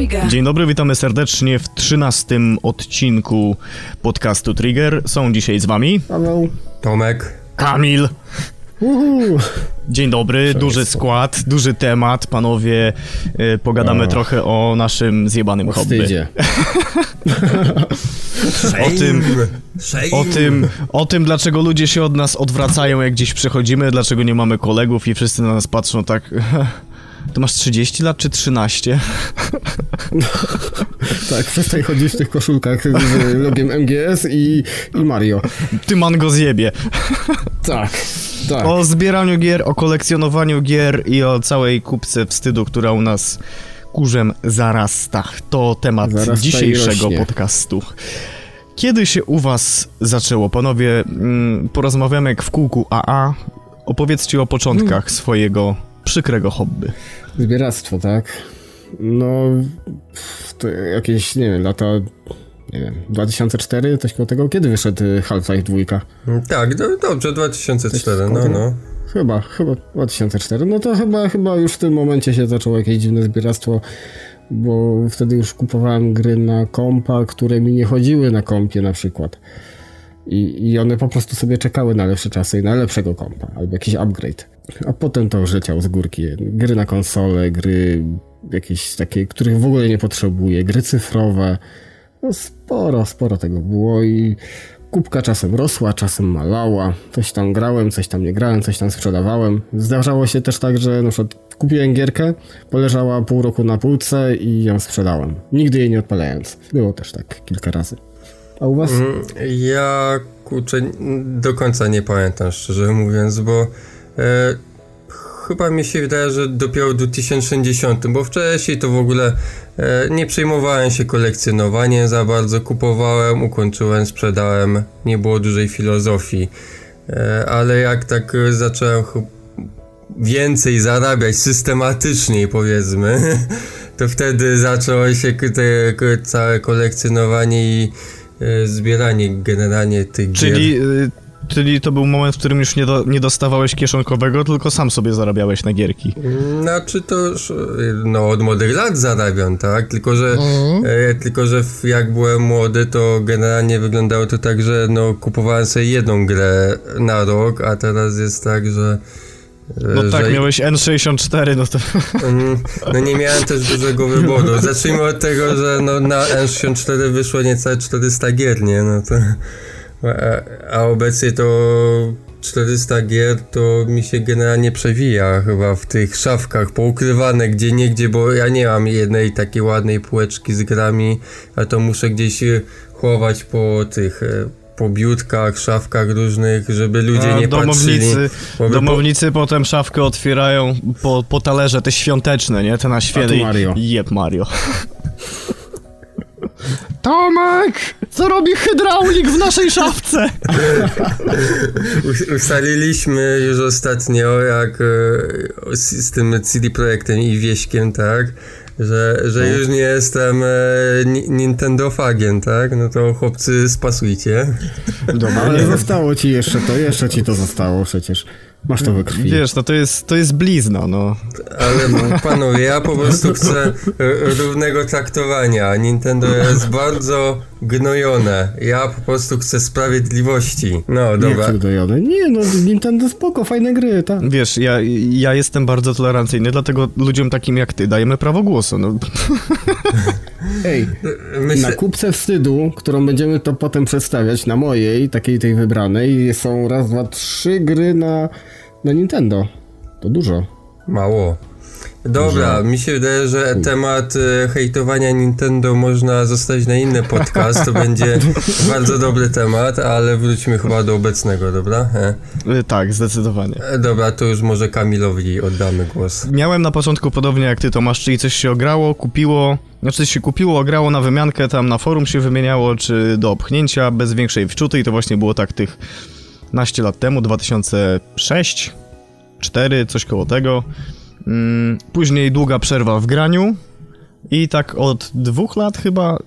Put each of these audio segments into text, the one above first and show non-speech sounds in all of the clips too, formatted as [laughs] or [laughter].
Trigger. Dzień dobry, witamy serdecznie w trzynastym odcinku podcastu Trigger. Są dzisiaj z wami Paweł. Tomek. Kamil. Uhu. Dzień dobry, duży skład, duży temat. Panowie, y, pogadamy O. trochę o naszym zjebanym O hobby. O tym, Shame. o tym, o tym, dlaczego ludzie się od nas odwracają, jak gdzieś przechodzimy, dlaczego nie mamy kolegów i wszyscy na nas patrzą tak... [laughs] To masz 30 lat czy 13? [laughs] Tak, przestań chodzić w tych koszulkach z logiem MGS i, i Mario. Ty man go zjebie. Tak, tak. O zbieraniu gier, o kolekcjonowaniu gier i o całej kupce wstydu, która u nas kurzem zarasta. To temat Zarasta dzisiejszego podcastu. Kiedy się u was zaczęło? Panowie, mm, porozmawiamy jak w kółku AA. Opowiedzcie o początkach Mm. swojego przykrego hobby. Zbieractwo, tak? No, to jakieś, nie wiem, lata, nie wiem, 2004, coś koło tego. Kiedy wyszedł y, Half-Life 2? Tak, do, dobrze, 2004, Coś no, no. Chyba, chyba 2004. No to chyba, chyba już w tym momencie się zaczęło jakieś dziwne zbieractwo, bo wtedy już kupowałem gry na kompa, które mi nie chodziły na kompie na przykład. I, I one po prostu sobie czekały na lepsze czasy i na lepszego kompa, albo jakiś upgrade. A potem to już z górki. Gry na konsole, gry jakieś takie, których w ogóle nie potrzebuję, gry cyfrowe. No sporo, sporo tego było i kubka czasem rosła, czasem malała. Coś tam grałem, coś tam nie grałem, coś tam sprzedawałem. Zdarzało się też tak, że na przykład kupiłem gierkę, poleżała pół roku na półce i ją sprzedałem. Nigdy jej nie odpalając. Było też tak kilka razy. A u was? Mm, Ja, kurczę, do końca nie pamiętam, szczerze mówiąc, bo chyba mi się wydaje, że dopiero w 2060, bo wcześniej to w ogóle e, nie przejmowałem się kolekcjonowaniem za bardzo, kupowałem, ukończyłem, sprzedałem, nie było dużej filozofii, e, ale jak tak e, zacząłem więcej zarabiać systematycznie powiedzmy, [laughs] to wtedy zaczęło się te, całe kolekcjonowanie i e, zbieranie generalnie tych Czyli, gier. Czyli to był moment, w którym już nie, do, nie dostawałeś kieszonkowego, tylko sam sobie zarabiałeś na gierki. Znaczy to już, e, no od młodych lat zarabiam, tak? Tylko, że e, tylko, że jak byłem młody, to generalnie wyglądało to tak, że no kupowałem sobie jedną grę na rok, a teraz jest tak, że e, No tak, że miałeś N64, no to... Mm, No nie miałem też dużego wyboru. Zacznijmy od tego, że no na N64 wyszło niecałe 400 gier, nie? No to, a, a obecnie to 400 gier to mi się generalnie przewija chyba w tych szafkach poukrywane gdzie niegdzie, bo ja nie mam jednej takiej ładnej półeczki z grami, a to muszę gdzieś e, chować po tych e, po biutkach, szafkach różnych, żeby ludzie A nie patrzyli. domownicy, Bo by po- domownicy potem szafkę otwierają po, po talerze, te świąteczne, nie? Te na święty. i- Mario. Jeb Mario. [laughs] Tomek! Co robi hydraulik w naszej [laughs] szafce? Us- Ustaliliśmy już ostatnio, jak e, z, z tym CD Projektem i Wieśkiem, tak? Że, że już nie jestem e, ni- Nintendo fagiem, tak? No to chłopcy spasujcie. Dobra, Ale zostało ci jeszcze to, jeszcze ci to zostało przecież. Masz to we krwi. Wiesz, no to jest, to jest blizna, no. Ale panowie, ja po prostu chcę e, równego traktowania. Nintendo jest bardzo gnojone. Ja po prostu chcę sprawiedliwości. No Nie dobra. przydojone. Nie no, Nintendo spoko, fajne gry, tak. Wiesz, ja, ja jestem bardzo tolerancyjny, dlatego ludziom takim jak ty dajemy prawo głosu, no. [laughs] Ej, Myślę, Na kupce wstydu, którą będziemy to potem przedstawiać, na mojej, takiej tej wybranej, są raz, dwa, trzy gry na, na Nintendo. To dużo. Mało. Dobra, mi się wydaje, że temat e, hejtowania Nintendo można zostawić na inny podcast. To będzie [laughs] bardzo dobry temat, ale wróćmy chyba do obecnego, dobra? E, Y, Tak, zdecydowanie. e, dobra, to już może Kamilowi oddamy głos. Miałem na początku podobnie jak ty, Tomasz, czyli coś się ograło, kupiło, znaczy coś się kupiło, ograło na wymiankę, tam na forum się wymieniało, czy do opchnięcia, bez większej wczuty i to właśnie było tak tych naście lat temu, 2006, 4, coś koło tego. Mm, Później długa przerwa w graniu i tak od dwóch lat chyba,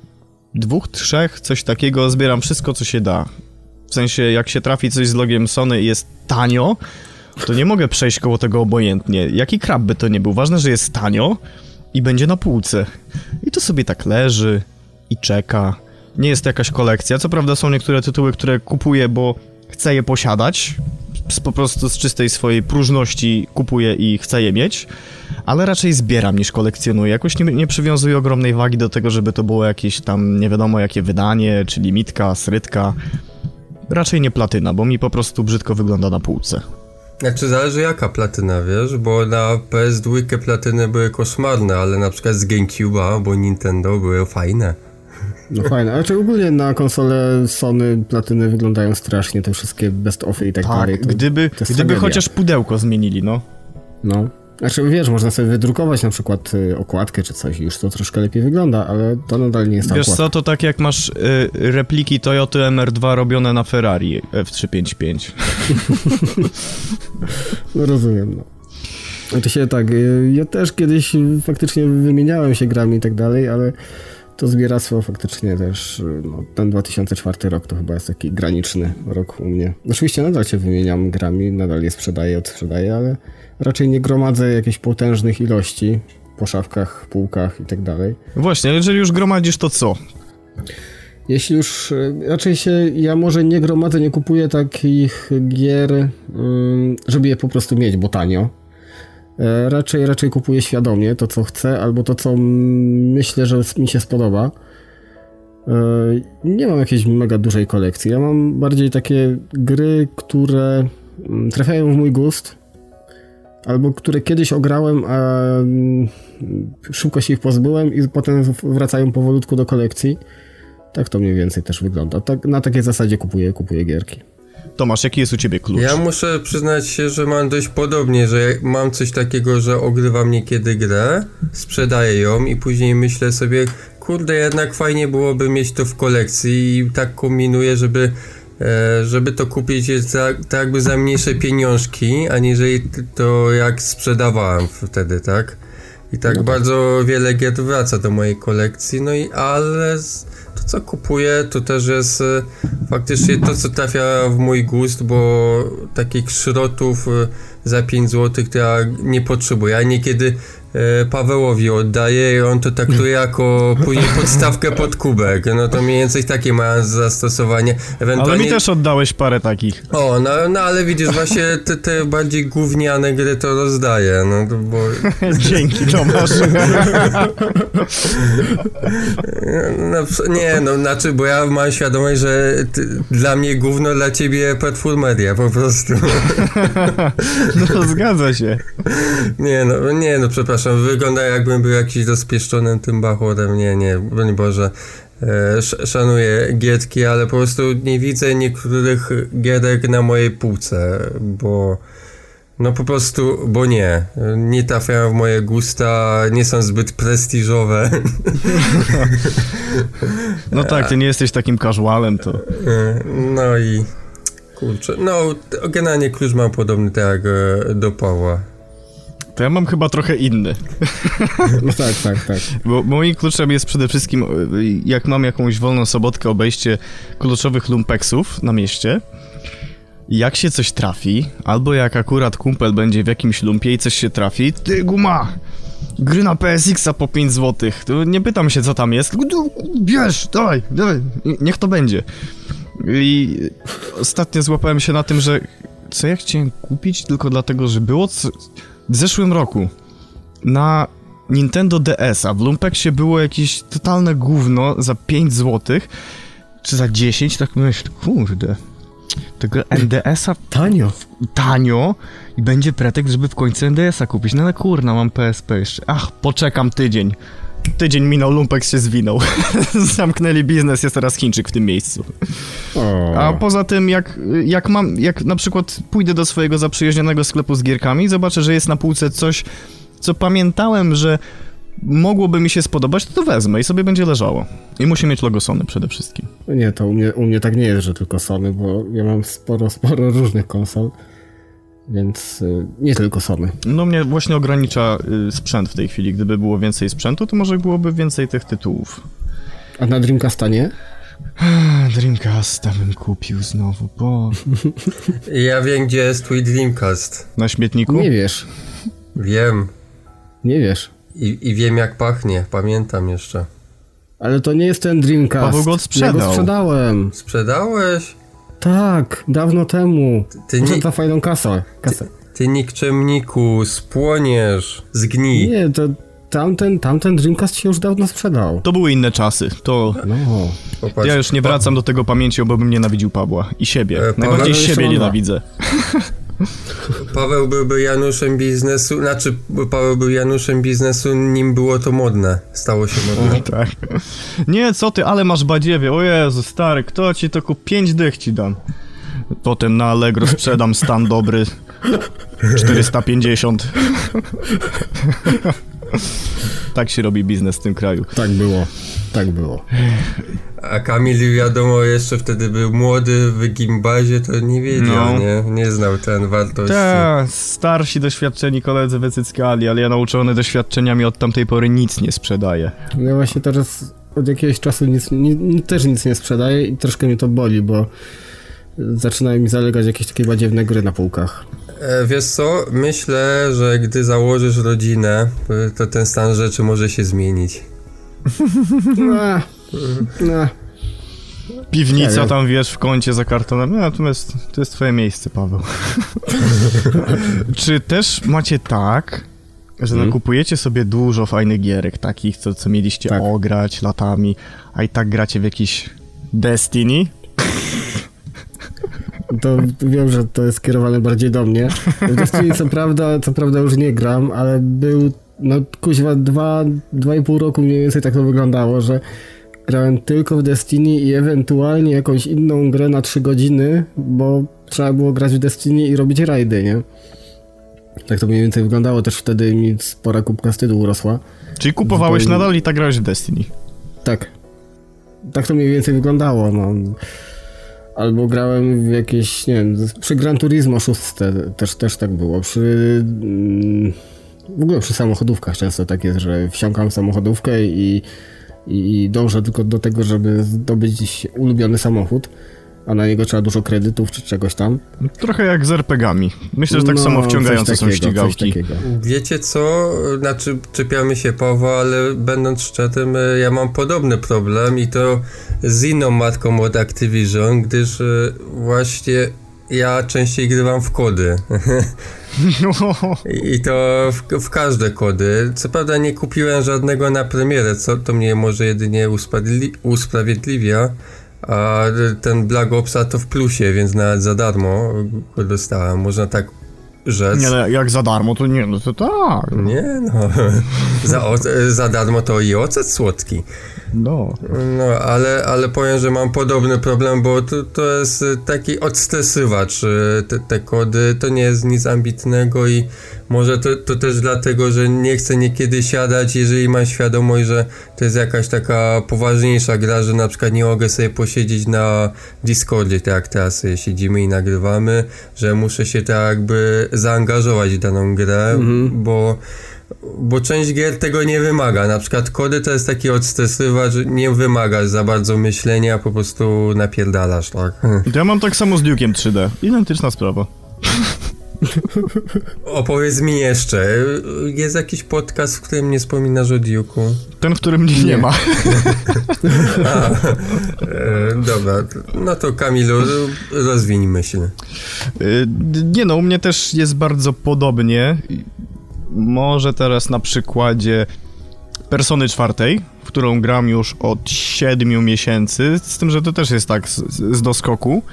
dwóch, trzech, coś takiego, zbieram wszystko, co się da. W sensie, jak się trafi coś z logiem Sony i jest tanio, to nie mogę przejść koło tego obojętnie. Jaki krab by to nie był? Ważne, że jest tanio i będzie na półce. I to sobie tak leży i czeka. Nie jest to jakaś kolekcja. Co prawda są niektóre tytuły, które kupuję, bo chcę je posiadać. Z, po prostu z czystej swojej próżności kupuję i chcę je mieć. Ale raczej zbieram niż kolekcjonuję. Jakoś nie, nie przywiązuję ogromnej wagi do tego, żeby to było jakieś tam nie wiadomo jakie wydanie, czy limitka, srytka. Raczej nie platyna, bo mi po prostu brzydko wygląda na półce. Znaczy zależy jaka platyna, wiesz, bo na PS2 platyny były koszmarne, ale na przykład z GameCube'a albo Nintendo były fajne. No fajne, ale czy ogólnie na konsole Sony platyny wyglądają strasznie, te wszystkie best ofy i tak, dalej. Tak, gdyby, to jest gdyby tragedia. chociaż pudełko zmienili, no. No. Znaczy wiesz, można sobie wydrukować na przykład y, okładkę czy coś i już to troszkę lepiej wygląda, ale to nadal nie jest ta Wiesz okładka. co, to tak jak masz y, repliki Toyoty MR2 robione na Ferrari F355. [laughs] No rozumiem, no. To się tak, y, ja też kiedyś faktycznie wymieniałem się grami i tak dalej, ale to zbieractwo faktycznie też, no, ten 2004 rok to chyba jest taki graniczny rok u mnie. Oczywiście nadal się wymieniam grami, nadal je sprzedaję, odsprzedaję, ale raczej nie gromadzę jakichś potężnych ilości po szafkach, półkach i tak dalej. Właśnie, ale jeżeli już gromadzisz, to co? Jeśli już y, raczej się, ja może nie gromadzę, nie kupuję takich gier, żeby je po prostu mieć, bo tanio. E, Raczej, raczej kupuję świadomie to, co chcę, albo to, co myślę, że mi się spodoba. E, Nie mam jakiejś mega dużej kolekcji. Ja mam bardziej takie gry, które mm, trafiają w mój gust, albo które kiedyś ograłem, a mm, szybko się ich pozbyłem i potem wracają powolutku do kolekcji. Tak to mniej więcej też wygląda. Tak, na takiej zasadzie kupuję, kupuję gierki. Tomasz, jaki jest u ciebie klucz? Ja muszę przyznać się, że mam dość podobnie, że mam coś takiego, że ogrywam niekiedy grę, sprzedaję ją i później myślę sobie, kurde, jednak fajnie byłoby mieć to w kolekcji i tak kombinuję, żeby, e, żeby to kupić jest za, tak jakby za mniejsze pieniążki, aniżeli to jak sprzedawałem wtedy, tak? I tak No tak. bardzo wiele gier wraca do mojej kolekcji, no i ale z, co kupuję to też jest e, faktycznie to co trafia w mój gust, bo takich szrotów e, za 5 zł to ja nie potrzebuję. Ja niekiedy Pawełowi oddaję i on to traktuje jako później [laughs] podstawkę pod kubek. No to mniej więcej takie ma zastosowanie. Ale Ewentualnie... mi też oddałeś parę takich. O, no, no ale widzisz, właśnie te, te bardziej gówniane gry to rozdaję, no to bo... [laughs] Dzięki, Tomasz. [laughs] No, ps- nie, no znaczy, bo ja mam świadomość, że ty, dla mnie gówno, dla ciebie perfumeria po prostu. No, zgadza się. Nie no, nie no, przepraszam, wygląda jakbym był jakiś rozpieszczonym tym bachorem, nie, nie, broń Boże. E, sz- szanuję gierki, ale po prostu nie widzę niektórych gierek na mojej półce, bo no po prostu, bo nie, nie trafiają w moje gusta, nie są zbyt prestiżowe. No tak, ty nie jesteś takim casualem, to... E, No i kurczę, no generalnie klucz mam podobny tak jak e, do Pawła. To ja mam chyba trochę inny. No tak, tak, tak. Bo moim kluczem jest przede wszystkim, y, jak mam jakąś wolną sobotkę, obejście kluczowych lumpeksów na mieście. Jak się coś trafi, albo jak akurat kumpel będzie w jakimś lumpie i coś się trafi, ty guma! Gry na PSX-a po 5 zł. To nie pytam się, co tam jest, tylko bierz, dawaj, dawaj, niech to będzie. I ostatnio złapałem się na tym, że co ja chciałem kupić tylko dlatego, że było co... w zeszłym roku na Nintendo DS-a w Lumpeksie było jakieś totalne gówno za 5 zł, czy za 10, tak myślę, kurde, tego NDS-a Tanio. tanio i będzie pretekst, żeby w końcu NDS-a kupić. No ale kurna, mam PSP jeszcze. Ach, poczekam tydzień. Tydzień minął, Lumpeks się zwinął. [laughs] Zamknęli biznes, jest teraz Chińczyk w tym miejscu. O. A poza tym, jak, jak mam, jak na przykład pójdę do swojego zaprzyjaźnionego sklepu z gierkami, zobaczę, że jest na półce coś, co pamiętałem, że mogłoby mi się spodobać, to to wezmę i sobie będzie leżało. I musi mieć logo Sony przede wszystkim. Nie, to u mnie, u mnie tak nie jest, że tylko Sony, bo ja mam sporo, sporo różnych konsol, więc y, nie tylko Sony. No mnie właśnie ogranicza y, sprzęt w tej chwili. Gdyby było więcej sprzętu, to może byłoby więcej tych tytułów. A na Dreamcasta nie? Dreamcasta bym kupił znowu, bo... [laughs] Ja wiem, gdzie jest twój Dreamcast. Na śmietniku? Nie wiesz. Wiem. Nie wiesz. I, I wiem jak pachnie, pamiętam jeszcze. Ale to nie jest ten Dreamcast. Paweł go Ja odsprzedał. go sprzedałem. Sprzedałeś? Tak, dawno temu. Ty Może nie- za fajną kasę. kasę. Ty nikczemniku, spłoniesz, zgnij. Nie, to tamten, tamten Dreamcast się już dawno sprzedał. To były inne czasy. To No. Popatrz, ja już nie wracam do tego pamięcią, bo bym nienawidził Pawła. I siebie. E, Najbardziej siebie nienawidzę. [laughs] Paweł byłby Januszem biznesu, znaczy Paweł był Januszem biznesu, nim było to modne. Stało się modne. Tak. Nie, co ty, ale masz badziewie. O Jezu, stary, kto ci to kup? Pięć dych ci dam. Potem na Allegro sprzedam stan dobry. [laughs] 450. [laughs] tak się robi biznes w tym kraju. Tak było. Tak było. A Kamil wiadomo jeszcze wtedy był młody w gimbazie, to nie wiedział, No. nie? Nie znał ten wartości. Tak, starsi, doświadczeni koledzy wycyckali, ale ja nauczony doświadczeniami od tamtej pory nic nie sprzedaję. Ja właśnie teraz od jakiegoś czasu nic, ni, ni, też nic nie sprzedaję i troszkę mnie to boli, bo zaczynają mi zalegać jakieś takie badziewne gry na półkach. E, Wiesz co, myślę, że gdy założysz rodzinę, to ten stan rzeczy może się zmienić. [laughs] No, no. Piwnica tam, wiesz, w kącie za kartonem. No, to jest, to jest twoje miejsce, Paweł. [laughs] Czy też macie tak, że Mhm. nakupujecie sobie dużo fajnych gierek, takich, co, co mieliście Tak. ograć latami, a i tak gracie w jakiś Destiny? To wiem, że to jest skierowane bardziej do mnie. W Destiny co prawda, co prawda już nie gram, ale był, no kuźwa, dwa, dwa i pół roku mniej więcej tak to wyglądało, że grałem tylko w Destiny i ewentualnie jakąś inną grę na 3 godziny, bo trzeba było grać w Destiny i robić rajdy, nie? Tak to mniej więcej wyglądało, też wtedy mi spora kubka wstydu urosła. Czyli kupowałeś Zupełnie. nadal i tak grałeś w Destiny? Tak. Tak to mniej więcej wyglądało, no. Albo grałem w jakieś, nie wiem, przy Gran Turismo 6 też, też tak było. Przy... mm, W ogóle przy samochodówkach często tak jest, że wsiąkam samochodówkę i, i, i dążę tylko do tego, żeby zdobyć ulubiony samochód, a na niego trzeba dużo kredytów czy czegoś tam. Trochę jak z RPG-ami. Myślę, że tak No, samo wciągające są takiego, coś ścigałki. takiego. Wiecie co? Znaczy, czepiamy się Pawła, ale będąc szczerym, e, ja mam podobny problem i to z inną matką od Activision, gdyż e, właśnie ja częściej grywam w kody. [laughs] I to w, w każde kody. Co prawda nie kupiłem żadnego na premierę, co to mnie może jedynie usprawiedli- usprawiedliwia. A ten Black Opsa to w plusie, więc nawet za darmo go dostałem. Można tak rzec. Nie, no, jak za darmo, to nie, no to tak. Nie no, [laughs] za, o, za darmo to i ocet słodki. No. No, ale, ale powiem, że mam podobny problem, bo to, to jest taki odstresywacz. y, Te, te kody to nie jest nic ambitnego i może to, to też dlatego, że nie chcę niekiedy siadać, jeżeli mam świadomość, że to jest jakaś taka poważniejsza gra, że na przykład nie mogę sobie posiedzieć na Discordzie, tak jak teraz siedzimy i nagrywamy, że muszę się tak jakby zaangażować w daną grę, bo bo część gier tego nie wymaga. Na przykład kody to jest taki odstresywacz, że nie wymagasz za bardzo myślenia, po prostu napierdalasz, tak? [laughs] Ja mam tak samo z Duke'iem 3D. Identyczna sprawa. [laughs] Opowiedz mi jeszcze, jest jakiś podcast, w którym nie wspominasz o Duke'u? Ten, w którym nie, Nie. ma. [laughs] A, e, dobra, no to Kamilu, rozwiń myśl. Y, Nie no, u mnie też jest bardzo podobnie. Może teraz na przykładzie Persony czwartej, w którą gram już od 7 miesięcy, z tym, że to też jest tak z, z doskoku.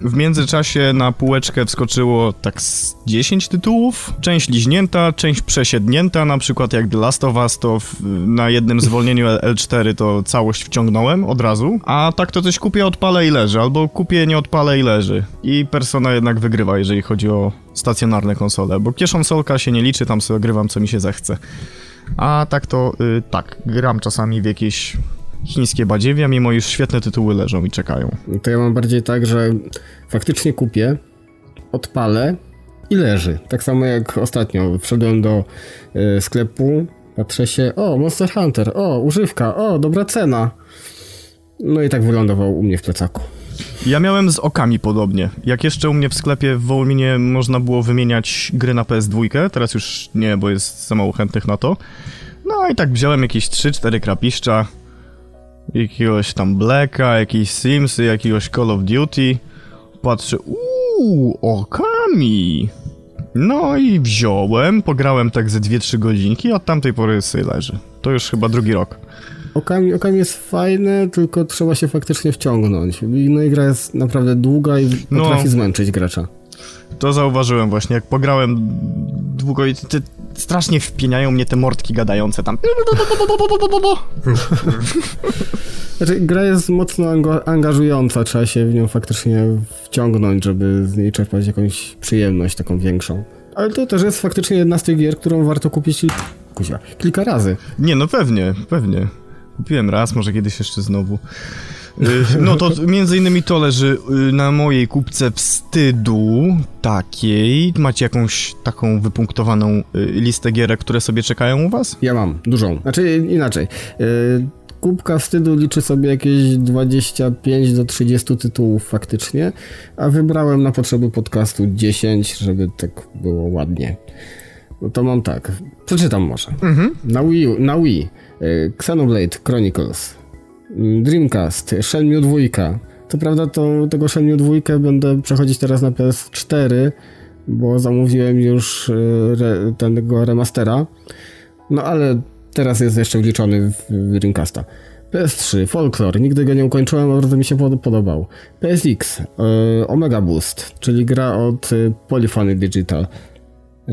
W międzyczasie na półeczkę wskoczyło tak z 10 tytułów. Część liźnięta, część przesiednięta, na przykład jak The Last of Us, to w, na jednym zwolnieniu L4 to całość wciągnąłem od razu. A tak to coś kupię, odpalę i leży, albo kupię, nie odpalę i leży. I Persona jednak wygrywa, jeżeli chodzi o stacjonarne konsole, bo kieszonsolka się nie liczy, tam sobie grywam co mi się zechce. A tak to, y, tak, gram czasami w jakieś chińskie badziewia, mimo iż świetne tytuły leżą i czekają. To ja mam bardziej tak, że faktycznie kupię, odpalę i leży. Tak samo jak ostatnio wszedłem do y, sklepu, patrzę się, o, Monster Hunter, o, używka, o, dobra cena. No i tak wylądował u mnie w plecaku. Ja miałem z okami podobnie. Jak jeszcze u mnie w sklepie w Wołominie można było wymieniać gry na PS2, teraz już nie, bo jest za mało chętnych na to. No i tak wziąłem jakieś 3-4 krapiszcza, jakiegoś tam Blacka, jakieś Simsy, jakiegoś Call of Duty. Patrzę, uuu, okami. No i wziąłem, pograłem tak ze 2-3 godzinki, a od tamtej pory sobie leży. To już chyba drugi rok. Okami, okami jest fajne, tylko trzeba się faktycznie wciągnąć. No i gra jest naprawdę długa i No. potrafi zmęczyć gracza. To zauważyłem właśnie, jak pograłem długo i te, strasznie wpieniają mnie te mordki gadające tam. Znaczy, gra jest mocno angażująca, trzeba się w nią faktycznie wciągnąć, żeby z niej czerpać jakąś przyjemność taką większą. Ale to też jest faktycznie jedna z tych gier, którą warto kupić kilka razy. Nie, no pewnie, pewnie. Kupiłem raz, może kiedyś jeszcze znowu. Y, No to między innymi to leży y, na mojej kupce wstydu takiej. Macie jakąś taką wypunktowaną y, listę gierek, które sobie czekają u was? Ja mam, dużą. Znaczy, inaczej. Kubka wstydu liczy sobie jakieś 25 do 30 tytułów faktycznie, a wybrałem na potrzeby podcastu 10, żeby tak było ładnie. No to mam tak. Przeczytam może. Na Wii, na Wii Xenoblade Chronicles, Dreamcast, Shenmue 2. Co prawda to tego Shenmue 2 będę przechodzić teraz na PS4, bo zamówiłem już y, re, tego remastera. No ale teraz jest jeszcze wliczony w, Dreamcasta. PS3, Folklore, nigdy go nie ukończyłem, a bardzo mi się pod- podobał. PSX, y, Omega Boost, czyli gra od y, Polyphony Digital. Y,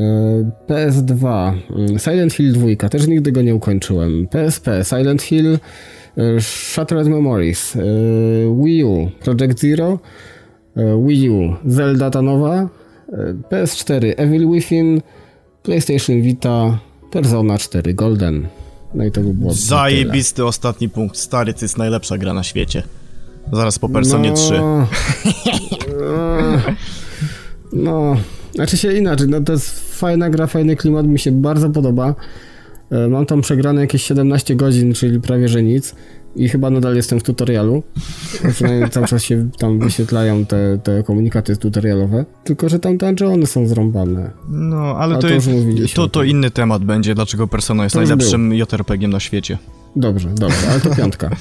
PS2, y, Silent Hill 2, też nigdy go nie ukończyłem. PSP, Silent Hill, Shattered Memories, y, Wii U, Project Zero, y, Wii U, Zelda ta nowa, y, PS4, Evil Within, PlayStation Vita, Persona 4 Golden. No i to by było na tyle. Zajebisty ostatni punkt. Stary, to jest najlepsza gra na świecie. Zaraz po Personie 3. [laughs] No, znaczy się inaczej, no to jest fajna gra, fajny klimat, mi się bardzo podoba. E, Mam tam przegrane jakieś 17 godzin, czyli prawie że nic. I chyba nadal jestem w tutorialu. [laughs] Przynajmniej cały czas się tam wyświetlają te, te komunikaty tutorialowe. Tylko, że tam te one są zrąbane. No, ale A to, to jest, już to, to inny temat będzie, dlaczego Persona jest To najlepszym JRPG-iem na świecie. Dobrze, dobrze, ale to piątka. [laughs]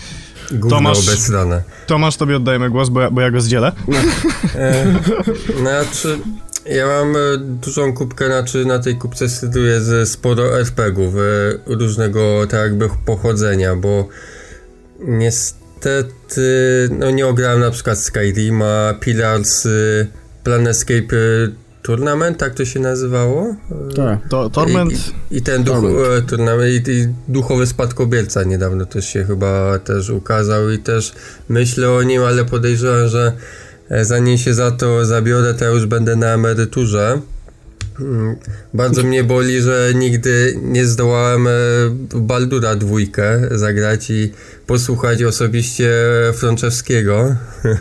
Gówno Tomasz-. Tomasz, tobie oddajemy głos, bo ja, bo ja go zdzielę. [laughs] E, znaczy, ja mam e, dużą kubkę, znaczy na tej kubce znajduję ze sporo RPGów e, różnego tak jakby pochodzenia, bo niestety no nie ograłem na przykład Skyrima, Pillars, e, Planescape Tournament, tak to się nazywało? Tak. To, Torment, I, i ten duch, Torment. turnament, i, i duchowy spadkobierca niedawno też się chyba też ukazał i też myślę o nim, ale podejrzewam, że zanim się za to zabiorę, to ja już będę na emeryturze. Mm, Bardzo mnie boli, że nigdy nie zdołałem e, Baldura dwójkę zagrać i posłuchać osobiście Frączewskiego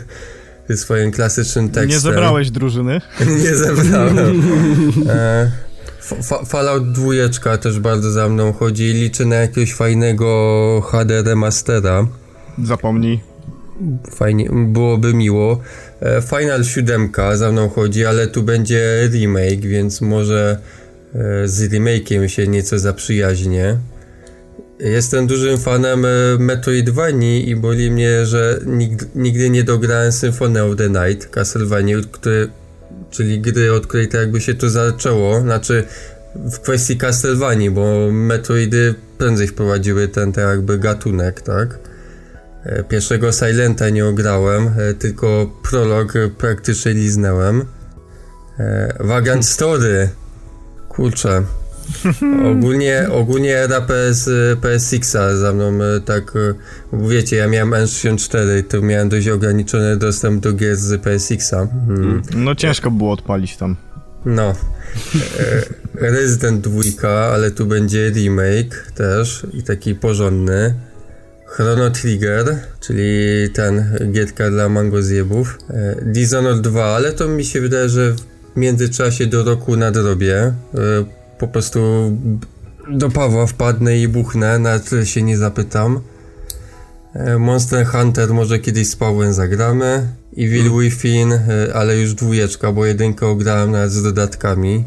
[laughs] swoim klasycznym tekstem. nie zebrałeś drużyny. [laughs] Nie zebrałem. [laughs] E, Fa- Fallout 2 też bardzo za mną chodzi. Liczę na jakiegoś fajnego HD remastera. Zapomnij. Fajnie, byłoby miło. E, Final 7 za mną chodzi, ale tu będzie remake, więc może e, z remake'iem się nieco zaprzyjaźnię. Jestem dużym fanem e, Metroidvanii i boli mnie, że nigdy, nie dograłem Symphony of the Night, Castlevania, który, czyli gry, od której tak jakby się to zaczęło, znaczy w kwestii Castlevanii, bo Metroidy prędzej wprowadziły ten tak jakby gatunek, tak? E, Pierwszego Silenta nie ograłem, e, tylko prolog e, praktycznie liznęłem. E, Vagant [laughs] Story. Kurczę. Ogólnie, ogólnie era PS, PSX-a za mną e, tak, e, wiecie, ja miałem N64 i to miałem dość ograniczony dostęp do gier z PSX-a. Mm. No ciężko było odpalić tam. No. E, Resident 2, ale tu będzie remake też i taki porządny. Chrono Trigger, czyli ten gierka dla mangozjebów. E, Dishonored 2, ale to mi się wydaje, że w międzyczasie do roku nadrobię. E, po prostu do Pawła wpadnę i buchnę, na tyle się nie zapytam. E, Monster Hunter może kiedyś z Pawłem zagramy. Evil Within, e, ale już dwójeczka, bo jedynkę ograłem nawet z dodatkami.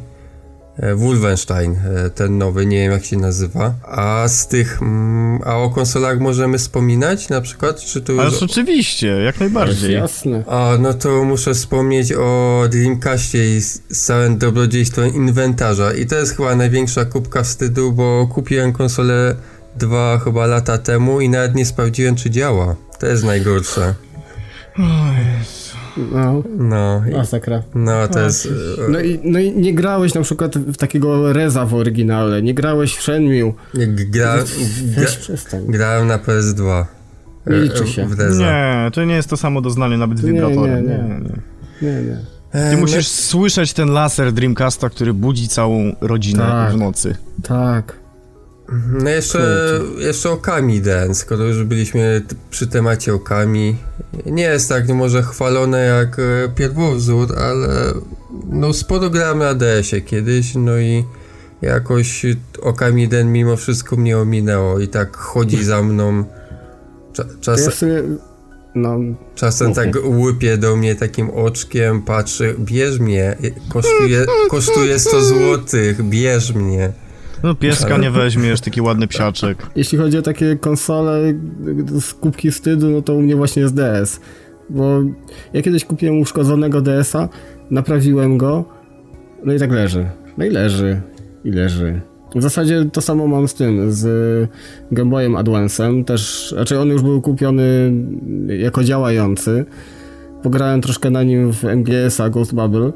E, Wolfenstein, e, ten nowy, nie wiem jak się nazywa. A z tych, mm, a o konsolach możemy wspominać na przykład, czy to już... Oczywiście, jak najbardziej. Jasne. A, no to muszę wspomnieć o Dreamcastie i z z całym dobrodziejstwem inwentarza. I to jest chyba największa kubka wstydu, bo kupiłem konsolę dwa chyba lata temu i nawet nie sprawdziłem, czy działa. To jest najgorsze. No, No, i, masakra. no to jest... e, No i, no i nie grałeś na przykład w takiego Reza w oryginale, nie grałeś w Shenmue. e, Gra, gra, grałem na PS2. Nie e, liczy się. W Reza. Nie, to nie jest to samo doznanie nawet z Nie, wibratorem. nie, Nie, nie. nie. Nie, nie. E, Ty no- musisz słyszeć ten laser Dreamcasta, który budzi całą rodzinę Tak. w nocy. Tak. No jeszcze, jeszcze Okami Dance, skoro już byliśmy przy temacie Okami. Nie jest tak może chwalone jak e, pierwowzór, ale no sporo grałem na DS-ie kiedyś, no i jakoś Okami Den mimo wszystko mnie ominęło i tak chodzi za mną. Cza, czas, ja sobie, no, czasem tak łypie do mnie takim oczkiem, patrzy, bierz mnie, kosztuje, kosztuje 100 złotych, bierz mnie. No pieska nie weźmiesz, taki ładny psiaczek. jeśli chodzi o takie konsole z kubki wstydu, no to u mnie właśnie jest DS. Bo ja kiedyś kupiłem uszkodzonego DS-a, naprawiłem go, no i tak leży. No i leży. I leży. W zasadzie to samo mam z tym, z Game Boyem Advance'em, też, znaczy on już był kupiony jako działający. Pograłem troszkę na nim w MGS-a Ghost Bubble.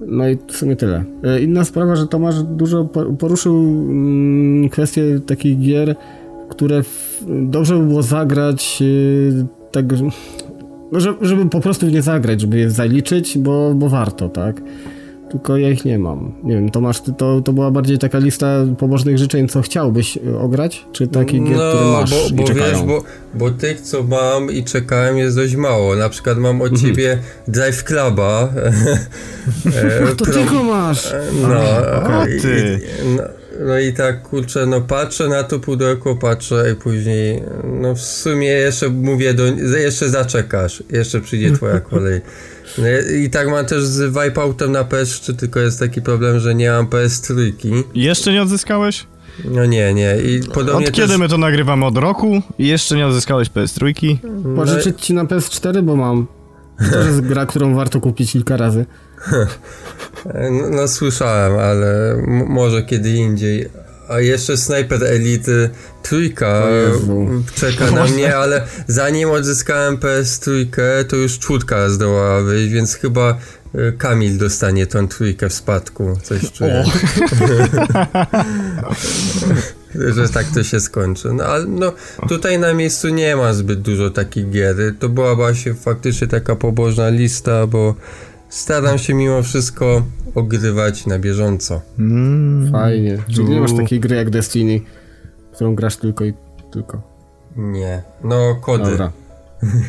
No i w sumie tyle. E, Inna sprawa, że Tomasz dużo po- poruszył mm, kwestię takich gier, które dobrze by było zagrać tak, że- żeby po prostu w nie zagrać, żeby je zaliczyć, bo, bo warto, tak? Tylko ja ich nie mam. Nie wiem, Tomasz, ty, to, to była bardziej taka lista pobożnych życzeń, co chciałbyś e, ograć? Czy takich gier, które masz No, bo, i bo czekają? wiesz, bo, bo tych, co mam i czekałem jest dość mało. Na przykład mam Mhm. od ciebie Drive Cluba. [laughs] E, No to pro- tylko masz! No, O, i- ty. no, no i tak, kurczę, no patrzę na to pudełko, patrzę i później, no w sumie jeszcze mówię, do, jeszcze zaczekasz, jeszcze przyjdzie twoja [laughs] kolej. No i- tak mam też z Wipeoutem na PS3, tylko jest taki problem, że nie mam PS3. Jeszcze nie odzyskałeś? No nie, nie. I podobnie Od kiedy też, my to nagrywamy? Od roku? I jeszcze nie odzyskałeś PS3? Pożyczyć ci na PS4, bo mam. To jest gra, którą warto kupić kilka razy. [laughs] No, no słyszałem, ale m- może kiedy indziej. A jeszcze Sniper Elite trójka czeka na mnie, ale zanim odzyskałem PS3, to już czwórka zdołała wyjść, więc chyba y, Kamil dostanie tą trójkę w spadku. Coś czuję. [laughs] że tak to się skończy. No ale no, tutaj na miejscu nie ma zbyt dużo takich gier. To była właśnie faktycznie taka pobożna lista, bo staram się mimo wszystko ogrywać na bieżąco. Mm. Fajnie. Czyli nie masz takiej gry jak Destiny, którą grasz tylko i tylko. Nie. No, kody. Dobra.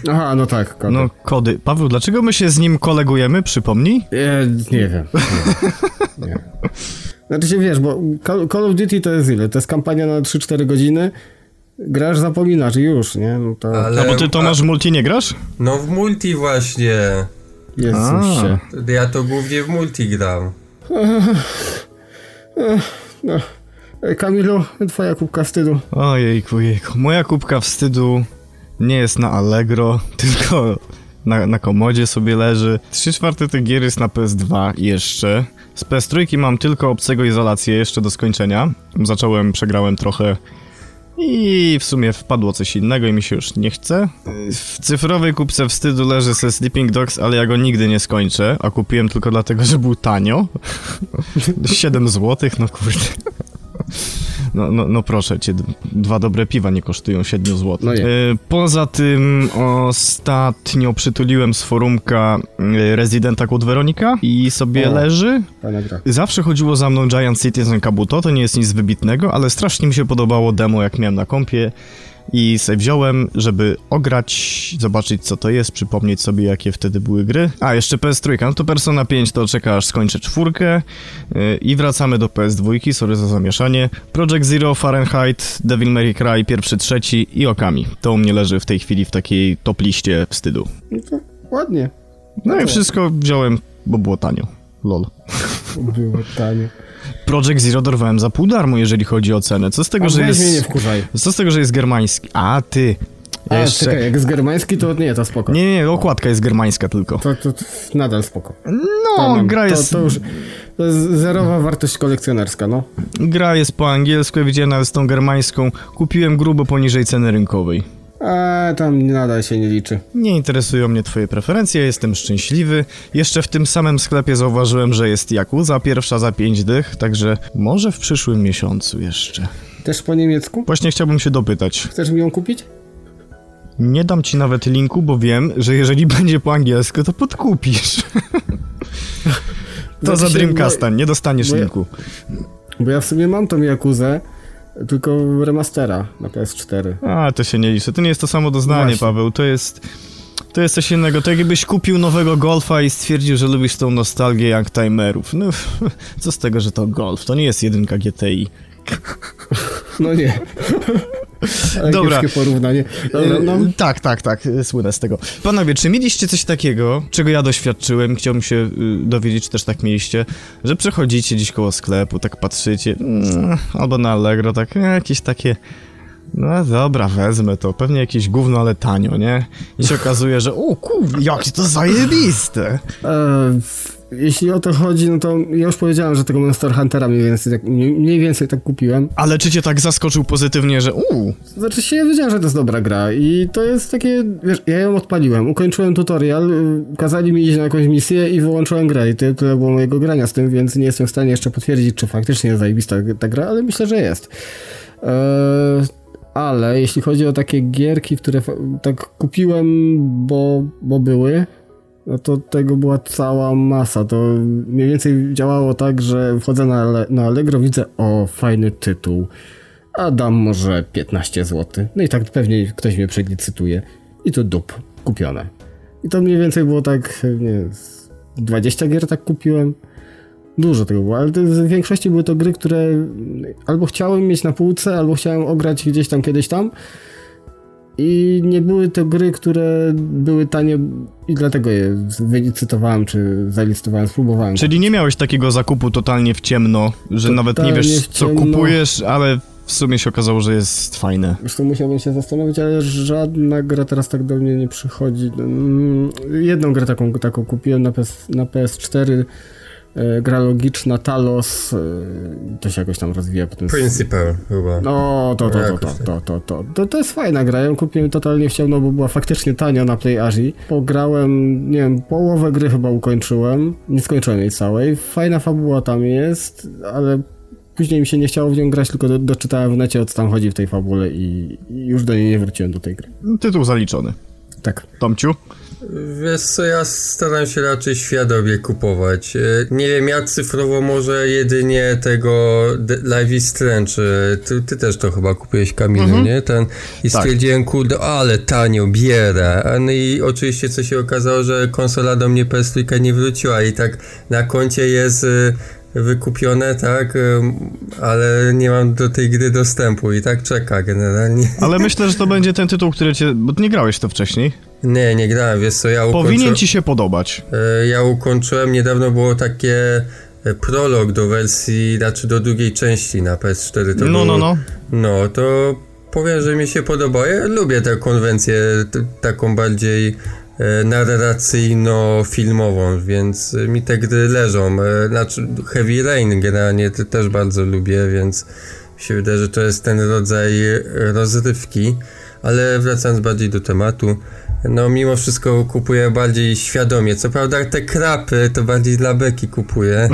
Aha, no tak, kody. No, kody. Paweł, dlaczego my się z nim kolegujemy? Przypomnij? Nie, nie wiem. Nie. nie. Znaczy się wiesz, bo Call of Duty to jest ile? To jest kampania na 3-4 godziny. Grasz, zapominasz i już, nie? No to Ale, A bo ty Tomasz w multi nie grasz? No w multi właśnie. Jezusie. Ja to głównie w multi gram. No. Ej, Kamilu, twoja kubka wstydu. Ojejku, jejku. Moja kubka wstydu nie jest na Allegro, [laughs] tylko na, na komodzie sobie leży. Trzy czwarte tych gier jest na PS2 jeszcze. Z PS3 mam tylko obcego izolację jeszcze do skończenia. Zacząłem, przegrałem trochę i w sumie wpadło coś innego i mi się już nie chce. W cyfrowej kubce wstydu leży se Sleeping Dogs, ale ja go nigdy nie skończę, a kupiłem tylko dlatego, że był tanio. [laughs] 7 zł, no kurde. No, no, no proszę cię, dwa dobre piwa nie kosztują 7 zł. No nie. Poza tym ostatnio przytuliłem z forumka y, Residenta Code Veronica i sobie O. leży. Zawsze chodziło za mną Giant Citizen Kabuto, to nie jest nic wybitnego, ale strasznie mi się podobało demo, jak miałem na kompie i se wziąłem, żeby ograć, zobaczyć co to jest, przypomnieć sobie jakie wtedy były gry. A, jeszcze PS3, no to Persona 5 to czeka aż skończę czwórkę yy, i wracamy do PS2, sorry za zamieszanie. Project Zero, Fahrenheit, Devil May Cry, pierwszy, trzeci i Okami. To u mnie leży w tej chwili w takiej top liście wstydu. No to ładnie. No i wszystko wziąłem, bo było tanio. Lol. Było tanie. Project Zero dorwałem za pół darmo, jeżeli chodzi o cenę. Co z tego, A że jest... nie wkurzaj. Co z tego, że jest germański? A, ty. A, jeszcze... czekaj, jak jest germański, to nie, to spoko. Nie, nie, okładka jest germańska tylko. To, to, to nadal spoko. No, mam. gra jest, To, to już to jest zerowa wartość kolekcjonerska, no. gra jest po angielsku, ja widziałem nawet z tą germańską. Kupiłem grubo poniżej ceny rynkowej. A tam nadal się nie liczy. Nie interesują mnie twoje preferencje, jestem szczęśliwy. Jeszcze w tym samym sklepie zauważyłem, że jest Yakuza pierwsza za 5 dych, także może w przyszłym miesiącu jeszcze. Też po niemiecku? Właśnie chciałbym się dopytać. Chcesz mi ją kupić? Nie dam ci nawet linku, bo wiem, że jeżeli [laughs] będzie po angielsku, to podkupisz. [laughs] To Znaczy za Dreamcasta, nie dostaniesz bo ja- linku. Bo ja w sumie mam tą Jakuzę, tylko remastera na PS4. A, to się nie liczy. To nie jest to samo doznanie, Właśnie. Paweł. To jest... To jest coś innego. To jakbyś kupił nowego Golfa i stwierdził, że lubisz tą nostalgię Youngtimerów. No, [laughs] co z tego, że to Golf? To nie jest jedynka GTI. No nie. Dobra. porównanie. Dobra, no. E, Tak, tak, tak, e, słynę z tego. Panowie, czy mieliście coś takiego, czego ja doświadczyłem, chciałbym się y, dowiedzieć, czy też tak mieliście, że przechodzicie gdzieś koło sklepu, tak patrzycie, mm, albo na Allegro, tak, e, jakieś takie, no dobra, wezmę to, pewnie jakieś gówno, ale tanio, nie? I się okazuje, że, o kur, jakie to zajebiste! Jeśli o to chodzi, no to ja już powiedziałem, że tego Monster Huntera mniej więcej tak, mniej, więcej tak kupiłem. Ale czy cię tak zaskoczył pozytywnie, że uuu, Znaczy się, ja wiedziałem, że to jest dobra gra i to jest takie, wiesz, ja ją odpaliłem, ukończyłem tutorial, kazali mi iść na jakąś misję i wyłączyłem grę i tyle, tyle było mojego grania z tym, więc nie jestem w stanie jeszcze potwierdzić, czy faktycznie jest zajebista ta gra, ale myślę, że jest. Eee, ale jeśli chodzi o takie gierki, które tak kupiłem, bo, bo były, no to tego była cała masa. To mniej więcej działało tak, że wchodzę na, na Allegro, widzę, o, fajny tytuł, a dam może 15 zł. No i tak pewnie ktoś mnie przelicytuje. I to dup, kupione. I to mniej więcej było tak, nie wiem, z 20 gier tak kupiłem. Dużo tego było, ale w większości były to gry, które albo chciałem mieć na półce, albo chciałem ograć gdzieś tam, kiedyś tam. I nie były to gry, które były tanie i dlatego je wylicytowałem, czy zalicytowałem, spróbowałem. czyli nie miałeś takiego zakupu totalnie w ciemno, że nawet nie Totalnie wiesz, co kupujesz, ale w sumie się okazało, że jest fajne. Zresztą musiałbym się zastanowić, ale żadna gra teraz tak do mnie nie przychodzi. Mm, Jedną grę taką, taką kupiłem na, PS, na PS4. E, Gra logiczna, Talos. e, To się jakoś tam rozwija potem. Principal chyba. No, to, to, to, to, tak. to, to, to, to, to jest fajna gra. Ja ją kupiłem totalnie w ciemno, bo była faktycznie tanio na PlayAzi. Pograłem, nie wiem, połowę gry chyba ukończyłem. Nie skończyłem jej całej. Fajna fabuła tam jest, ale później mi się nie chciało w nią grać, tylko do, doczytałem w necie, o co tam chodzi w tej fabule i, i już do niej nie wróciłem do tej gry. Tytuł zaliczony. Tak. Tomciu? Wiesz co, ja staram się raczej świadomie kupować. E, Nie wiem, ja cyfrowo może jedynie tego Life is Strange. e, Ty, ty też to chyba kupiłeś, Kamilu, nie? Ten, I Tak. stwierdziłem, kurde, ale tanio, bierę. No i oczywiście co się okazało, że konsola do mnie PS3 nie wróciła i tak na koncie jest e, wykupione, tak? Ale nie mam do tej gry dostępu i tak czeka generalnie. [laughs] Ale myślę, że to będzie ten tytuł, który cię... Bo nie grałeś to wcześniej. Nie, nie grałem, wiesz co, ja ukończyłem... Powinien ci się podobać. E, Ja ukończyłem, niedawno było takie e, prolog do wersji, znaczy do drugiej części na PS4. To No, no, no. No, to powiem, że mi się podoba. Ja lubię tę konwencję taką bardziej narracyjno-filmową, więc e, mi te gry leżą. E, Znaczy Heavy Rain generalnie te- też bardzo lubię, więc mi się wydaje, że to jest ten rodzaj e, rozrywki. Ale wracając bardziej do tematu, no mimo wszystko kupuję bardziej świadomie. Co prawda te krapy to bardziej dla beki kupuję. [laughs]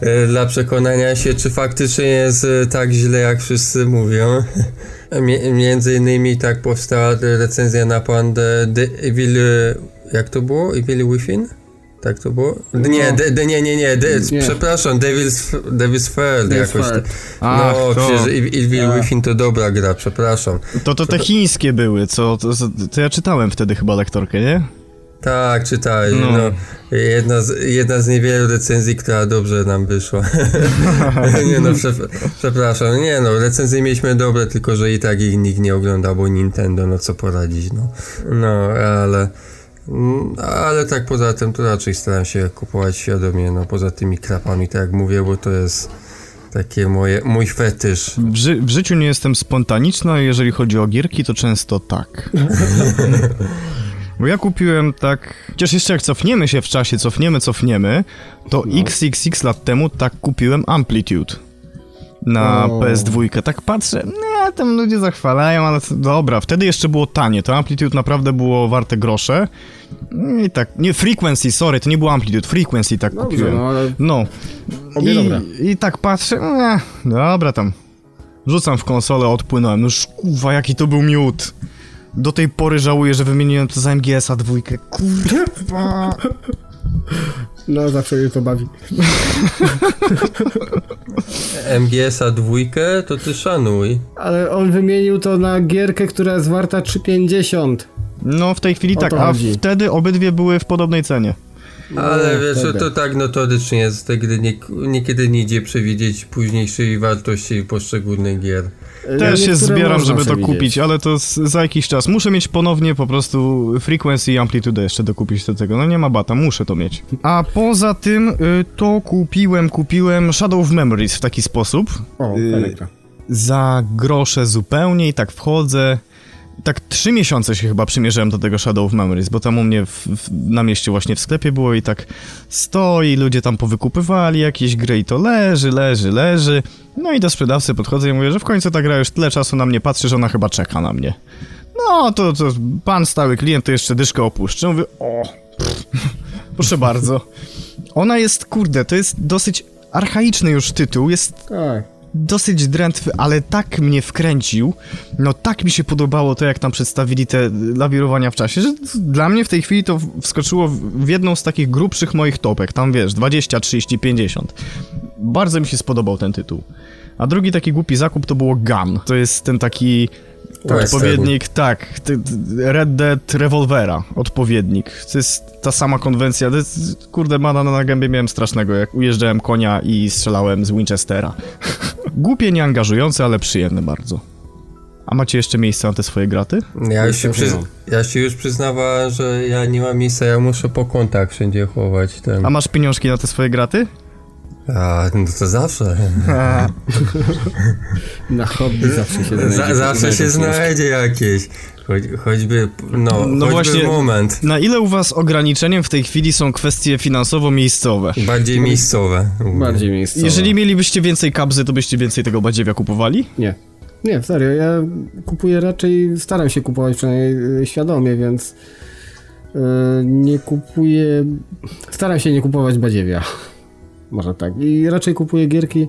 E, dla przekonania się, czy faktycznie jest e, tak źle, jak wszyscy mówią. Między innymi tak powstała recenzja na pan The, Evil... Jak to było? Evil Within? Tak to było? Nie, No. de, de, nie, nie, nie, de, Nie. przepraszam, Devil's, Devil's Devil's jakoś. Fair. Ach, no, to. przecież Ev- Evil. Within to dobra gra, przepraszam. To to te chińskie były, co... To, to ja czytałem wtedy chyba lektorkę, nie? Tak, czytałeś, No. no. Jedna, z, jedna z niewielu recenzji, która dobrze nam wyszła. [laughs] nie no, prze, przepraszam, nie no, recenzje mieliśmy dobre, tylko że i tak ich nikt nie ogląda, bo Nintendo, no co poradzić, no. No, ale... Mm, Ale tak poza tym to raczej staram się kupować świadomie, no poza tymi krapami, tak jak mówię, bo to jest takie moje, mój fetysz. W, ży w życiu nie jestem spontaniczny, a jeżeli chodzi o gierki, to często tak. [laughs] Bo ja kupiłem tak. Chociaż jeszcze jak cofniemy się w czasie, cofniemy, cofniemy, to No. XXX lat temu tak kupiłem Amplitude na O. PS2. Tak patrzę, nie, tam ludzie zachwalają, ale dobra, wtedy jeszcze było tanie. To Amplitude naprawdę było warte grosze. I tak, nie, Frequency, sorry, to nie było Amplitude, Frequency tak Dobrze, kupiłem. no ale No. Obie I, dobre. I tak patrzę, nie, dobra tam. Rzucam w konsolę, odpłynąłem. No kurwa, jaki to był miód. Do tej pory żałuję, że wymieniłem to za MGS-a dwójkę. Kurwa. [laughs] no zawsze mnie to bawi. [laughs] MGS-a dwójkę to ty szanuj. Ale on wymienił to na gierkę, która jest warta 3,50. No w tej chwili O tak, a wtedy obydwie były w podobnej cenie. Ale No, wiesz, wtedy. to tak notorycznie jest, gdy nie, niekiedy nie idzie przewidzieć późniejszej wartości poszczególnych gier. Też się zbieram, żeby to przewidzieć. kupić, ale to za jakiś czas. Muszę mieć ponownie po prostu Frequency i Amplitude jeszcze dokupić do tego. No nie ma bata, muszę to mieć. A poza tym y, to kupiłem, kupiłem Shadow of Memories w taki sposób. O, Y, za grosze zupełnie i tak wchodzę. Tak trzy miesiące się chyba przymierzyłem do tego Shadow of Memories, bo tam u mnie w, w, na mieście właśnie w sklepie było i tak stoi, ludzie tam powykupywali jakieś gry i to leży, leży, leży. No i do sprzedawcy podchodzę i mówię, że w końcu ta gra już tyle czasu na mnie patrzy, że ona chyba czeka na mnie. No to, to pan stały klient to jeszcze dyszkę opuszczę. Mówię, o, [laughs] proszę bardzo. Ona jest, kurde, to jest dosyć archaiczny już tytuł, jest Tak. Dosyć drętwy, ale tak mnie wkręcił, no tak mi się podobało to, jak tam przedstawili te lawirowania w czasie, że dla mnie w tej chwili to wskoczyło w jedną z takich grubszych moich topek, tam wiesz, 20, 30, 50. Bardzo mi się spodobał ten tytuł. A drugi taki głupi zakup to było Gun. To jest ten taki Western. odpowiednik, tak, Red Dead Revolvera, odpowiednik. To jest ta sama konwencja, to jest, kurde, mana na gębie miałem strasznego, jak ujeżdżałem konia i strzelałem z Winchestera. [laughs] Głupie, nieangażujące, ale przyjemne bardzo. A macie jeszcze miejsce na te swoje graty? Ja, już się, przyz... ja się już przyznawałem, że ja nie mam miejsca, ja muszę po kątach wszędzie chować ten. A masz pieniążki na te swoje graty? A, no to zawsze. Na hobby zawsze się znajdzie. Za, zawsze się znajdzie. jakieś. Choć, choćby, no, No choćby właśnie- moment. Na ile u was ograniczeniem w tej chwili są kwestie finansowo-miejscowe? Bardziej miejscowe. Bardziej miejscowe. Jeżeli mielibyście więcej kabzy, to byście więcej tego badziewia kupowali? Nie. Nie, serio, ja kupuję raczej, staram się kupować przynajmniej y, świadomie, więc y, nie kupuję, staram się nie kupować badziewia. Może tak. I raczej kupuję gierki,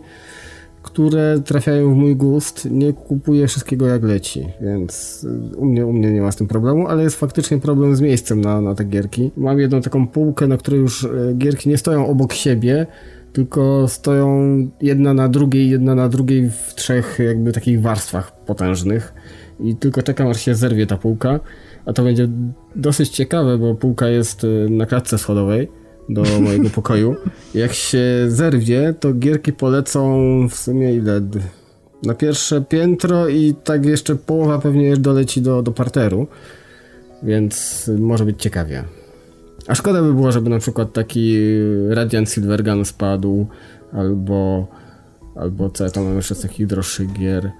które trafiają w mój gust. Nie kupuję wszystkiego jak leci, więc y, u mnie, u mnie nie ma z tym problemu, ale jest faktycznie problem z miejscem na, na te gierki. Mam jedną taką półkę, na której już y, gierki nie stoją obok siebie, tylko stoją jedna na drugiej, jedna na drugiej w trzech jakby takich warstwach potężnych i tylko czekam aż się zerwie ta półka, a to będzie dosyć ciekawe, bo półka jest y, na klatce schodowej do mojego pokoju. Jak się zerwie, to gierki polecą w sumie ile? Na pierwsze piętro i tak jeszcze połowa pewnie doleci do, do parteru, więc może być ciekawie. A szkoda by było, żeby na przykład taki Radiant Silvergun spadł, albo, albo co ja tam mam jeszcze z takich droższych gier,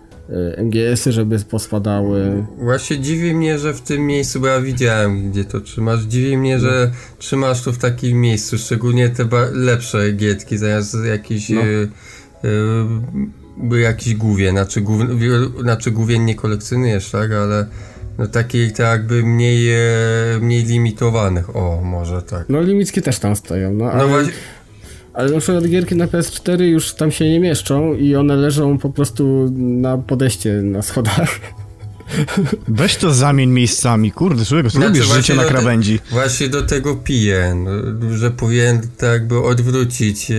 MGS-y, żeby pospadały. Właśnie dziwi mnie, że w tym miejscu, bo ja widziałem, gdzie to trzymasz, dziwi mnie, że trzymasz to w takim miejscu, szczególnie te lepsze gietki, zamiast jakiś... No. Y, y, jakiś główie, znaczy, głów, znaczy główien nie kolekcjonujesz, tak, ale no takich tak jakby mniej, e, mniej limitowanych, o może tak. No limickie też tam stoją, no, No ale, właśnie, ale na przykład gierki na PS4 już tam się nie mieszczą i one leżą po prostu na podejście na schodach. [laughs] Weź to zamień miejscami, kurde, człowieku, Znaczy, lubisz życie na do te- krawędzi. Właśnie do tego piję, no, że powinien tak jakby odwrócić e,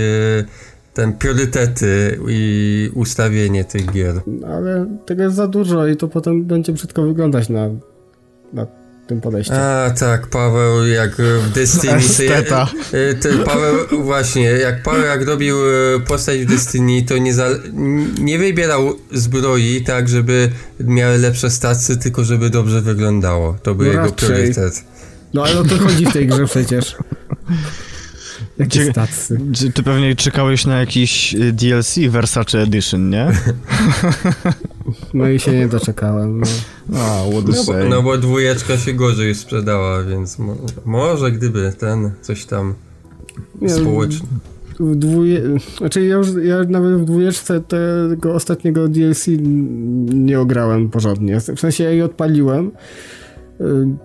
ten priorytety i ustawienie tych gier. Ale tego jest za dużo i to potem będzie brzydko wyglądać na, na tym podejściu. A tak, Paweł jak w Destiny Esteta. e, ten Paweł właśnie, jak Paweł jak robił e, postać w Destiny, to nie, za, nie wybierał zbroi tak, żeby miały lepsze stacje, tylko żeby dobrze wyglądało. To był No jego raczej. priorytet. No ale o to chodzi w tej grze przecież. [laughs] Jakie Cie- statsy. Czy ty pewnie czekałeś na jakiś y, DLC Versace Edition, nie? [laughs] No i się nie doczekałem. No. No bo, no bo dwójeczka się gorzej sprzedała, więc mo może gdyby ten coś tam Nie, społeczny. W dwóje... Znaczy ja, już, ja nawet w dwójeczce tego ostatniego DLC nie ograłem porządnie. W sensie ja je odpaliłem. y,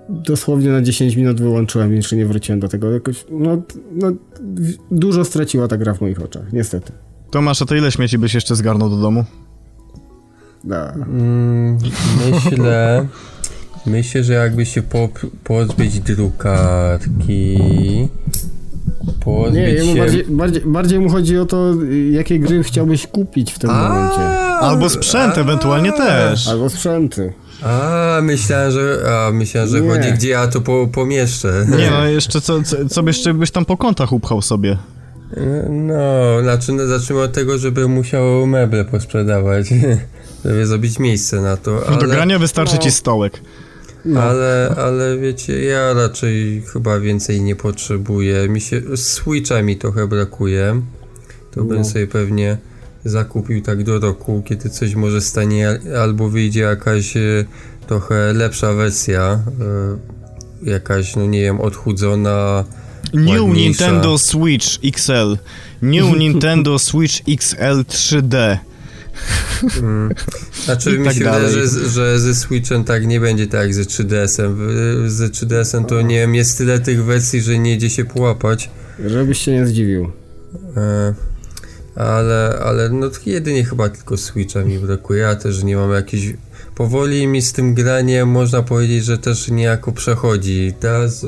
Dosłownie na 10 minut wyłączyłem i jeszcze nie wróciłem do tego. Jakoś, no, no, dużo straciła ta gra w moich oczach, niestety. Tomasz, a to ile śmieci byś jeszcze zgarnął do domu? Da. Mm, myślę, [laughs] myślę, że jakby się po, pozbyć drukarki, pozbyć Nie, jemu się... bardziej, bardziej, bardziej mu chodzi o to, jakie gry chciałbyś kupić w tym momencie. Albo sprzęt ewentualnie też. Albo sprzęty. A, myślałem, że, a, myślałem, że Nie. chodzi, gdzie ja to po, pomieszczę. Nie [laughs] no, jeszcze co, co, co byś, jeszcze byś tam po kątach upchał sobie. No, znaczy, no, zacznijmy od tego, żeby musiał meble posprzedawać, [laughs] żeby zrobić miejsce na to, Do ale, grania wystarczy no. ci stołek. No. ale, ale wiecie, ja raczej chyba więcej nie potrzebuję, mi się, Switcha mi trochę brakuje, to bym No. sobie pewnie zakupił tak do roku, kiedy coś może stanie, al- albo wyjdzie jakaś e, trochę lepsza wersja, e, jakaś, no nie wiem, odchudzona, New Ładniejsza. Nintendo Switch XL. New [laughs] Nintendo Switch XL 3D. Mm. Znaczy mi tak się wydaje, dalej. że, z- że ze Switchem tak nie będzie tak jak ze 3DS-em. W- Ze 3DS-em to nie wiem, jest tyle tych wersji, że nie idzie się połapać. Żebyś się nie zdziwił. E, ale, ale no jedynie chyba tylko Switcha mi brakuje. Ja też nie mam jakiś... Powoli mi z tym graniem można powiedzieć, że też niejako przechodzi. Teraz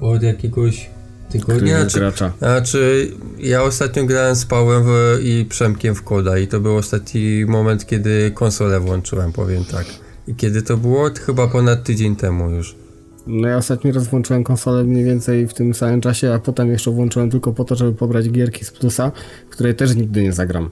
od jakiegoś tygodnia, czy gracza. Znaczy, ja ostatnio grałem z Pałem w, i Przemkiem w Koda i to był ostatni moment, kiedy konsolę włączyłem, powiem tak. I kiedy to było? Chyba ponad tydzień temu już. No ja ostatni raz włączyłem konsolę mniej więcej w tym samym czasie, a potem jeszcze włączyłem tylko po to, żeby pobrać gierki z plusa, w której też nigdy nie zagram.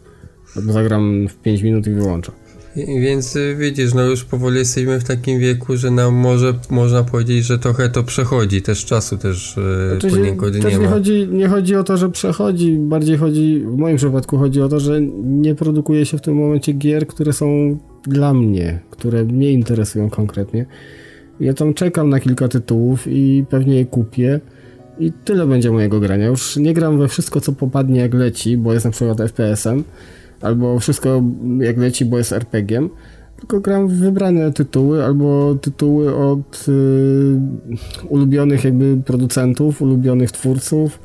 Albo zagram w 5 minut i wyłączę. Więc y, widzisz, no już powoli jesteśmy w takim wieku, że nam może, można powiedzieć, że trochę to przechodzi, też czasu też yy, Znaczy, poniekąd też nie nie, chodzi, nie chodzi o to, że przechodzi, bardziej chodzi, w moim przypadku chodzi o to, że nie produkuje się w tym momencie gier, które są dla mnie, które mnie interesują konkretnie. Ja tam czekam na kilka tytułów i pewnie je kupię i tyle będzie mojego grania. Już nie gram we wszystko, co popadnie jak leci, bo jest na przykład FPS-em, albo wszystko jak leci, bo jest RPG-iem, tylko gram w wybrane tytuły, albo tytuły od y, ulubionych jakby producentów, ulubionych twórców.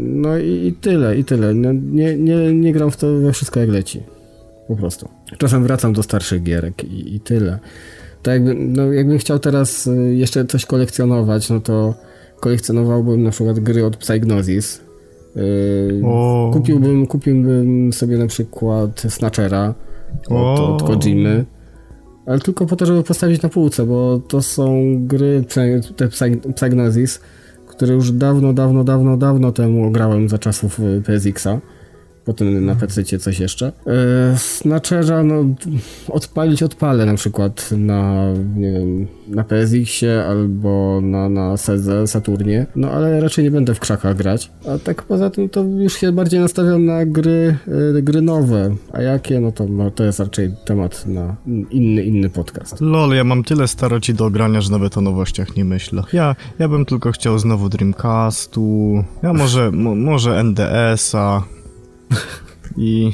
No i, i tyle, i tyle. No, nie, nie, nie gram w to we wszystko jak leci. Po prostu. Czasem wracam do starszych gierek i, i tyle. Tak jakby, no jakbym chciał teraz y, jeszcze coś kolekcjonować, no to kolekcjonowałbym na przykład gry od Psygnosis. O. kupiłbym, kupiłbym sobie na przykład Snatchera od, od Kojimy. Ale tylko po to, żeby postawić na półce, bo to są gry, te Psy- Psygnosis, które już dawno, dawno, dawno, dawno temu grałem za czasów y, PSX-a. Potem na PC coś jeszcze. E, Snatchera, no, odpalić odpalę na przykład na, nie wiem, na PSX-ie albo na, na Sedze, Saturnie, no ale raczej nie będę w krzakach grać. A tak poza tym to już się bardziej nastawiam na gry, e, gry nowe. A jakie, no to, no, to jest raczej temat na inny, inny podcast. Lol, ja mam tyle staroci do grania, że nawet o nowościach nie myślę. Ja, ja bym tylko chciał znowu Dreamcastu, ja może, mo, może NDS-a [laughs] i...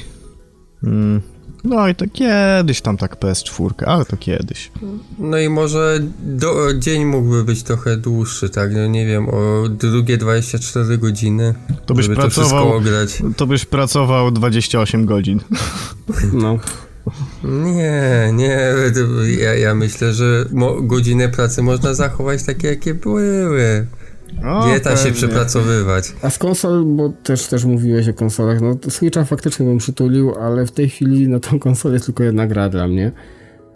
Mm, no i to kiedyś tam tak PS4, ale to kiedyś. No i może do, dzień mógłby być trochę dłuższy, tak? No nie wiem, o drugie 24 godziny, To byś żeby to pracował, wszystko ograć. to byś pracował 28 godzin. [laughs] No. Nie, nie, to ja, ja myślę, że mo, godziny pracy można zachować takie, jakie były. O, Nie da się pewnie. przepracowywać. A z konsol, bo też, też mówiłeś o konsolach, no Switcha faktycznie bym przytulił, ale w tej chwili na tą konsolę jest tylko jedna gra dla mnie,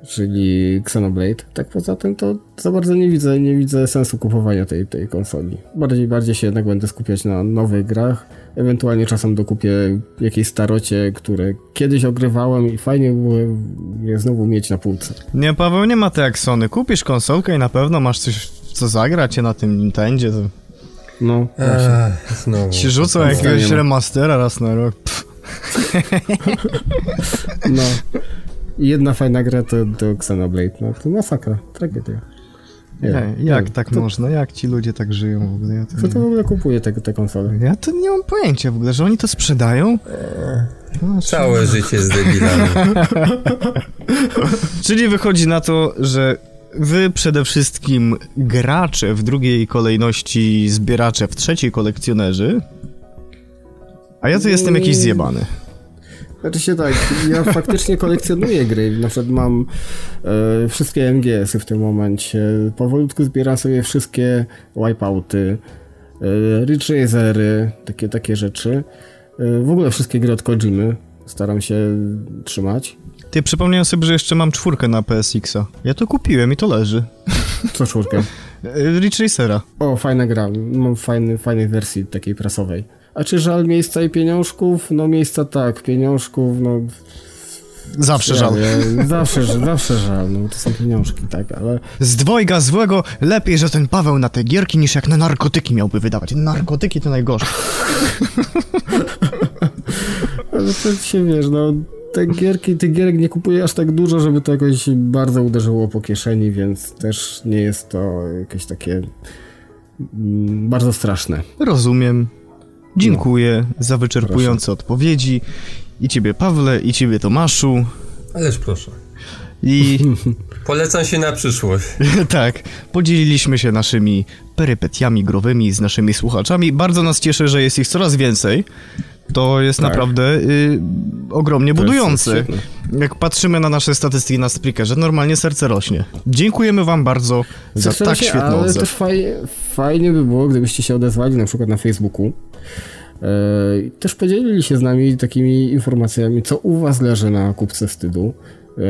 czyli Xenoblade. Tak poza tym to za bardzo nie widzę, nie widzę sensu kupowania tej, tej konsoli. Bardziej, bardziej się jednak będę skupiać na nowych grach, ewentualnie czasem dokupię jakieś starocie, które kiedyś ogrywałem i fajnie było je znowu mieć na półce. Nie, Paweł, nie ma tak jak Sony. Kupisz konsolkę i na pewno masz coś co zagracie na tym Nintendzie, to No, właśnie. Ech, znowu. ci rzucą jakiegoś remastera raz na rok. Pff, [laughs] No. I Jedna fajna gra to, to Xenoblade. No to masakra, tragedia. Nie, nie, jak nie. tak to, można? Jak ci ludzie tak żyją w ogóle? Ja to, Kto to w ogóle kupuje te, te konsole? ja to nie mam pojęcia w ogóle, że oni to sprzedają? No, Całe życie z debilami. [laughs] Czyli wychodzi na to, że wy przede wszystkim gracze, w drugiej kolejności zbieracze, w trzeciej kolekcjonerzy, a ja tu jestem jakiś zjebany. Znaczy się tak, ja faktycznie [laughs] kolekcjonuję gry. Na przykład mam e, wszystkie MGS-y w tym momencie. Powolutku zbieram sobie wszystkie Wipeouty, e, Ridge Racery, takie, takie rzeczy. E, w ogóle wszystkie gry od Kojimy staram się trzymać. Ty, przypomniałem sobie, że jeszcze mam czwórkę na PSX-a. Ja to kupiłem i to leży. Co czwórkę? [laughs] E, Ridge Racera. O, fajna gra. Mam fajny, fajnej wersji takiej prasowej. A czy żal miejsca i pieniążków? No miejsca tak, pieniążków, no... Zawsze żal. Ja, zawsze, zawsze żal, no to są pieniążki, tak, ale... Z dwojga złego lepiej, że ten Paweł na te gierki niż jak na narkotyki miałby wydawać. Narkotyki to najgorsze. [laughs] Ale to się wiesz, no te gierki, tych gierek nie kupuję aż tak dużo, żeby to jakoś bardzo uderzyło po kieszeni, więc też nie jest to jakieś takie mm, bardzo straszne. Rozumiem. Dziękuję za wyczerpujące odpowiedzi. I ciebie Pawle, i ciebie Tomaszu. Ależ proszę. I [laughs] Polecam się na przyszłość. [laughs] tak, podzieliliśmy się naszymi perypetiami growymi z naszymi słuchaczami. Bardzo nas cieszy, że jest ich coraz więcej. To jest Tak. naprawdę y, ogromnie To budujące. Jak patrzymy na nasze statystyki na Spreakerze, normalnie serce rośnie. Dziękujemy wam bardzo za tak się, świetną Ale odzew. też fajnie, fajnie by było, gdybyście się odezwali na przykład na Facebooku. E, i też podzielili się z nami takimi informacjami, co u was leży na kupce wstydu.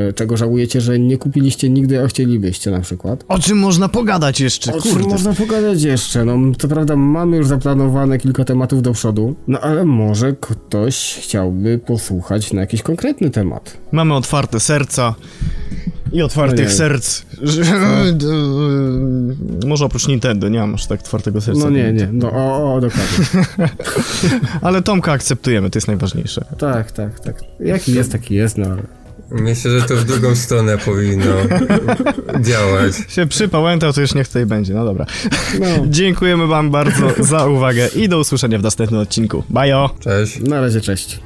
E, czego żałujecie, że nie kupiliście nigdy, a chcielibyście na przykład. O czym można pogadać jeszcze, O czym kurde. można pogadać jeszcze? No, co prawda mamy już zaplanowane kilka tematów do przodu, no ale może ktoś chciałby posłuchać na jakiś konkretny temat. Mamy otwarte serca i otwartych Ojej. serc. Że- [laughs] Może oprócz Nintendo, nie mam aż tak otwartego serca. No nie, nie, no o, o dokładnie. [laughs] Ale Tomka akceptujemy, to jest najważniejsze. tak, tak, tak. Jaki jest, taki jest, no ale... Myślę, że to w drugą stronę powinno działać. Się przypałętał, to już niech tutaj będzie. No dobra. No. [laughs] Dziękujemy wam bardzo za uwagę i do usłyszenia w następnym odcinku. Bajo! Cześć. Na razie, cześć.